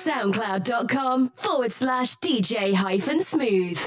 SoundCloud.com forward slash DJ hyphen Smooth.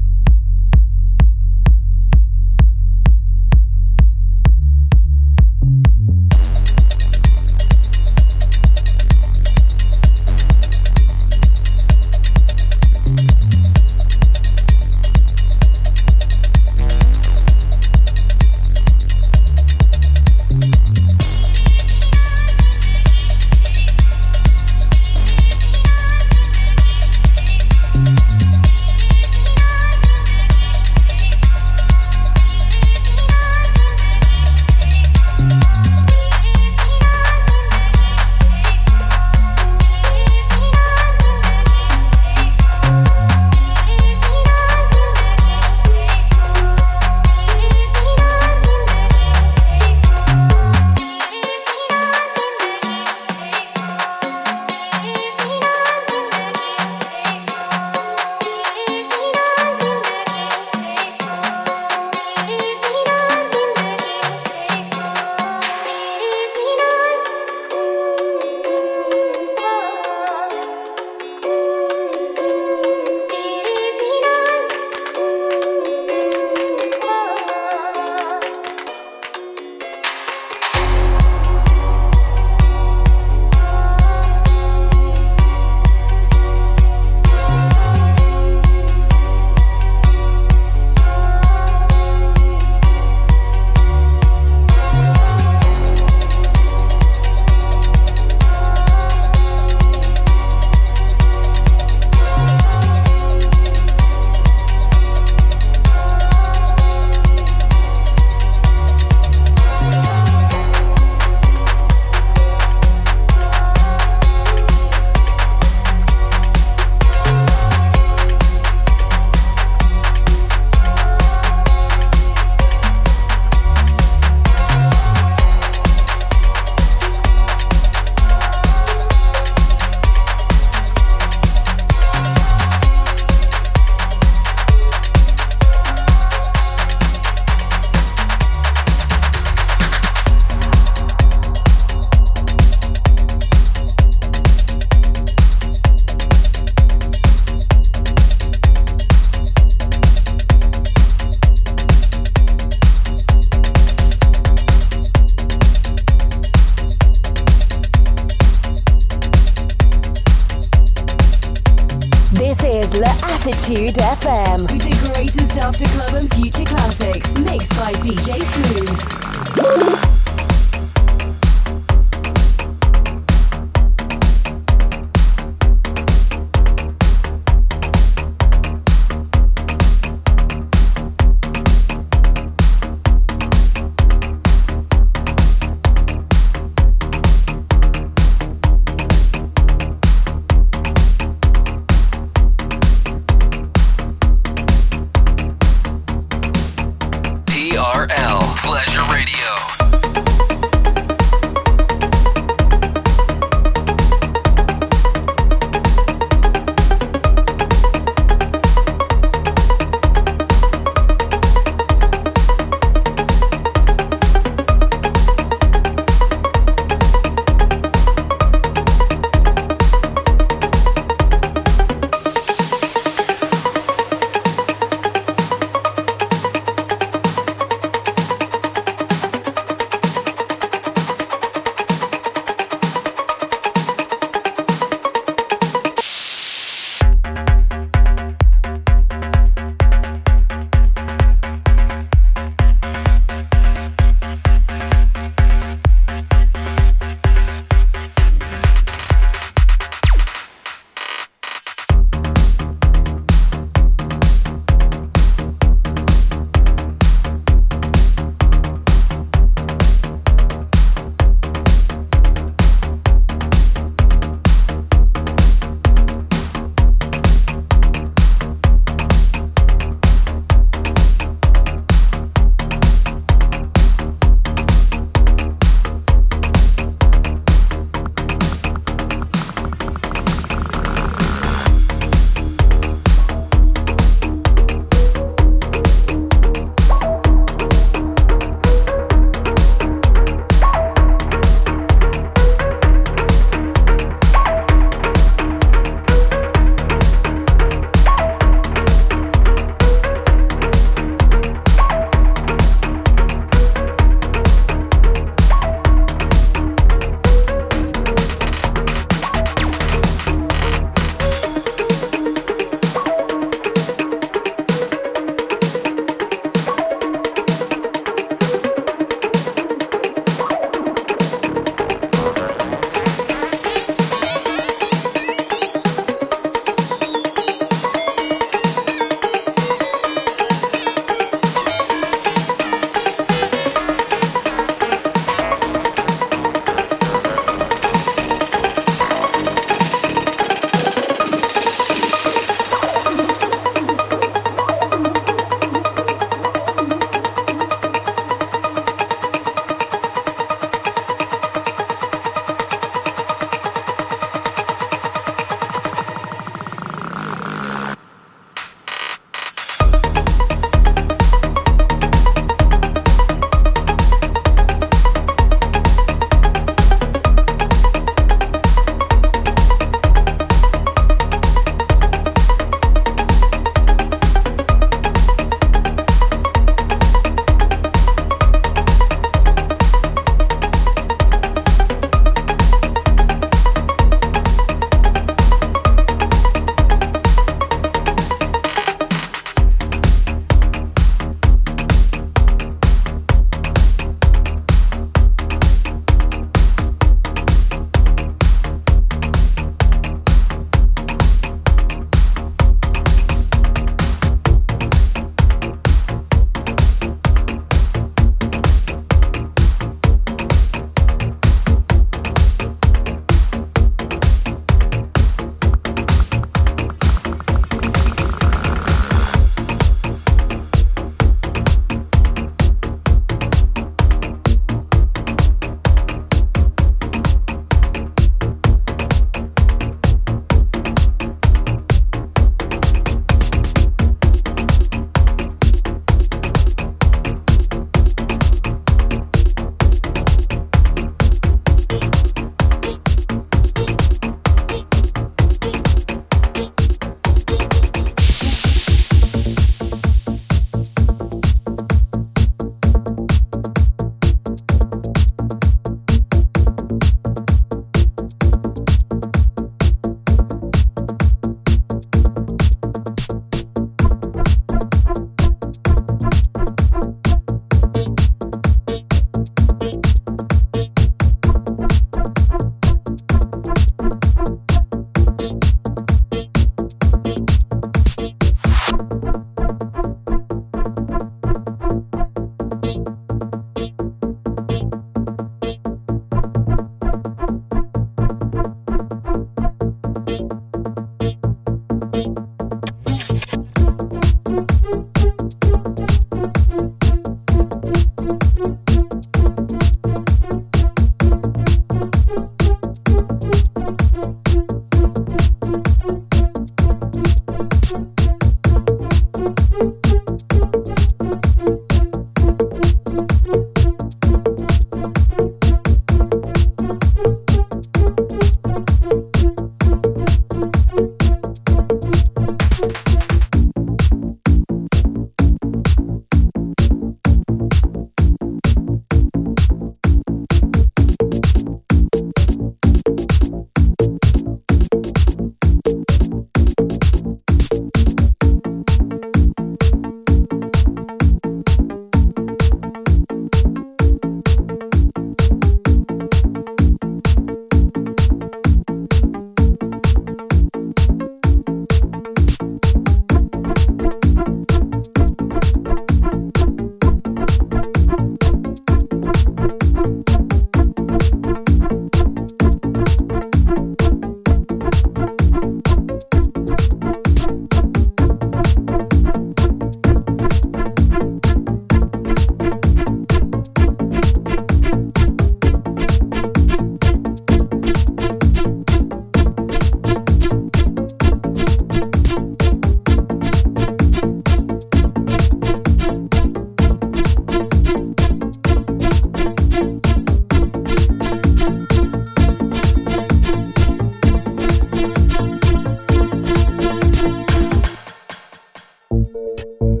Música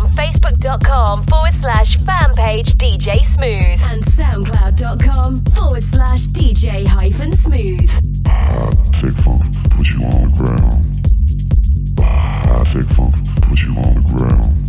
on facebook.com forward slash fan page DJ Smooth and soundcloud.com forward slash DJ hyphen smooth. I take funk, put you on the ground. I take funk, put you on the ground.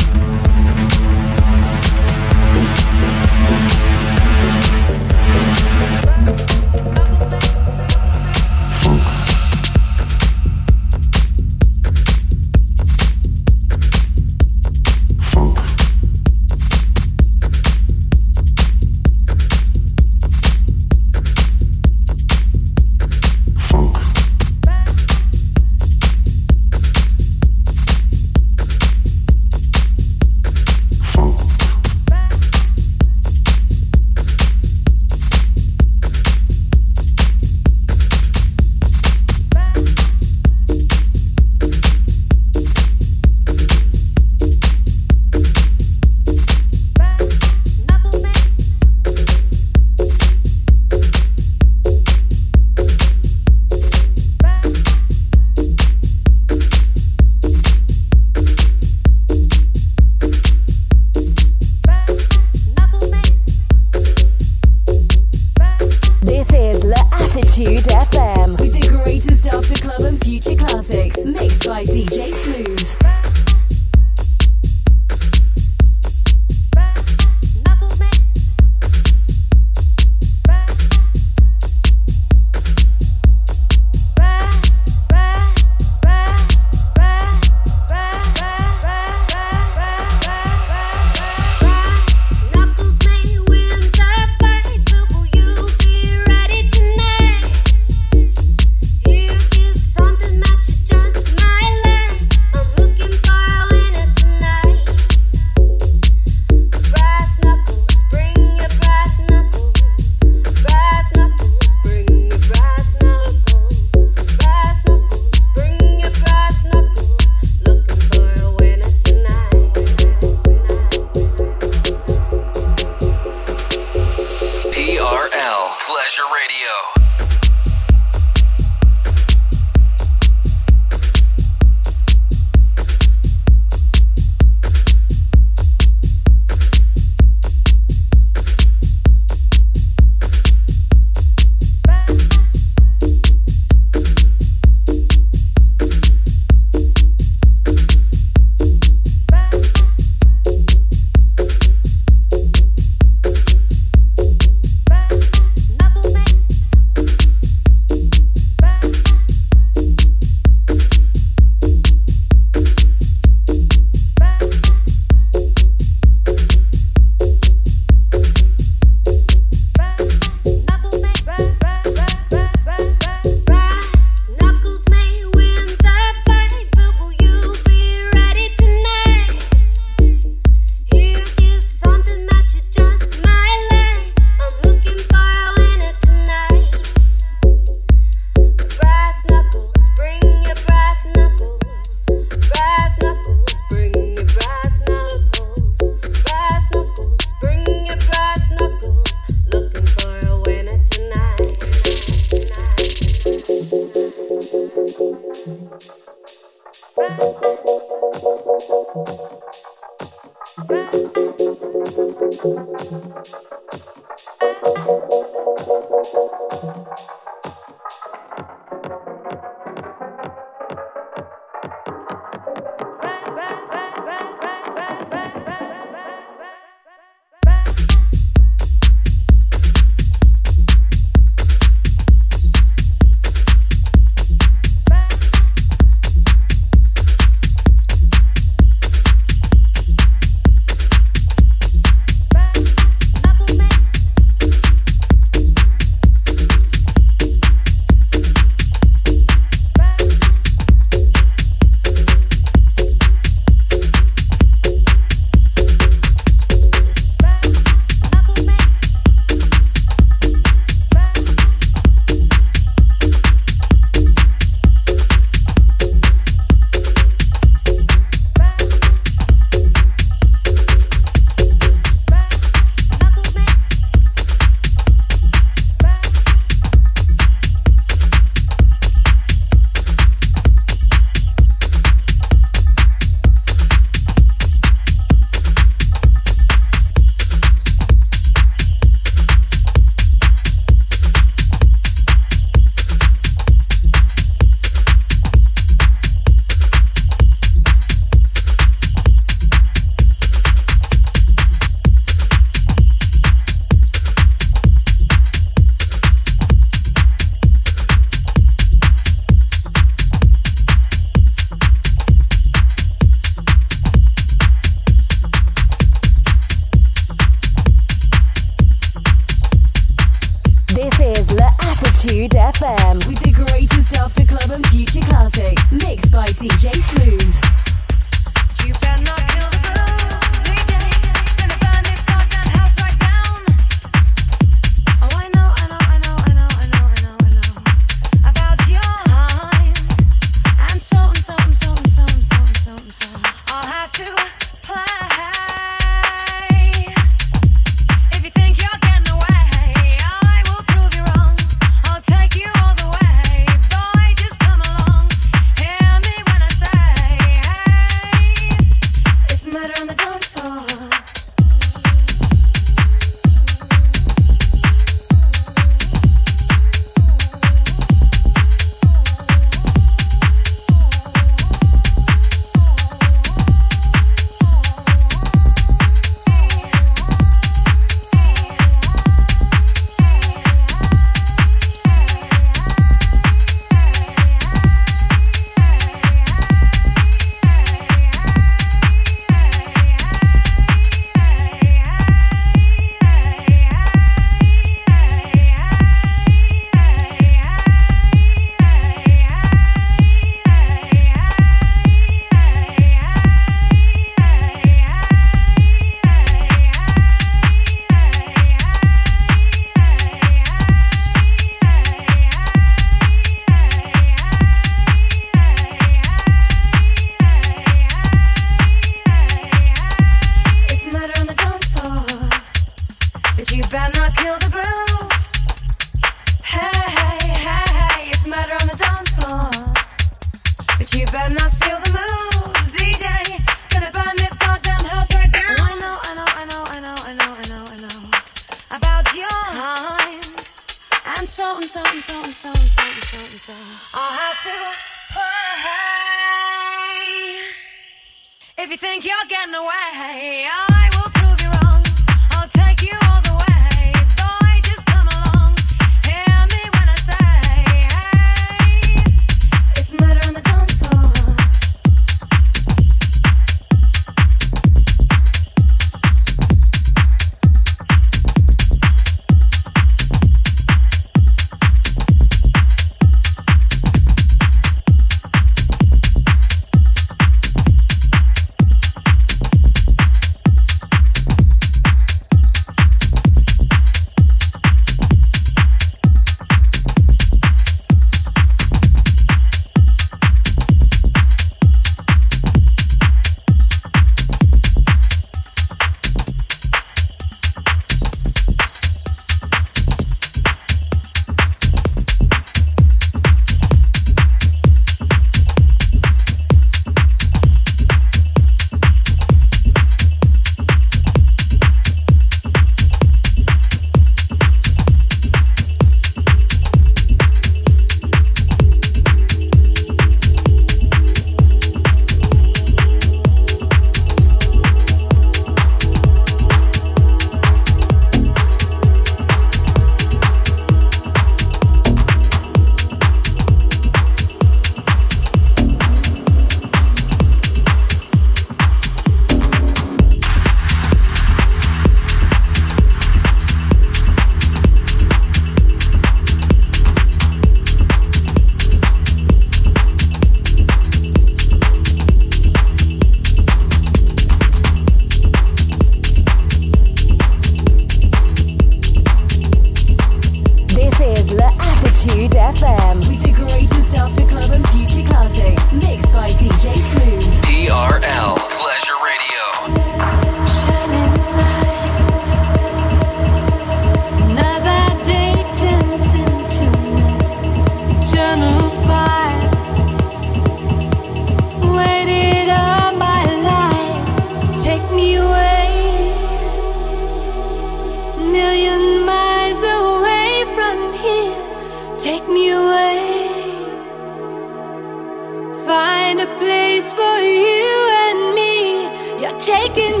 place for you and me. You're taking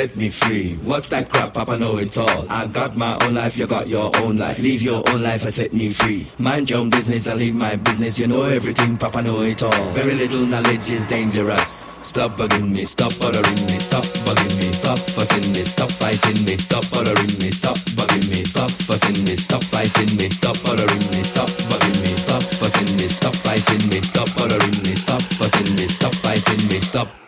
let me free. What's that crap, Papa know it all. I got my own life, you got your own life. Live your own life and set me free. Mind your own business and leave my business. You know everything, Papa know it all. Very little knowledge is dangerous. Stop bugging me, stop bothering me, stop bugging me, stop fussing me, stop fighting me, stop bothering me, stop bugging me, stop fussing me, stop fighting me, stop bothering me, stop bugging me, stop fussing me, stop fighting me, stop bothering me, stop fussing me, stop fighting me, stop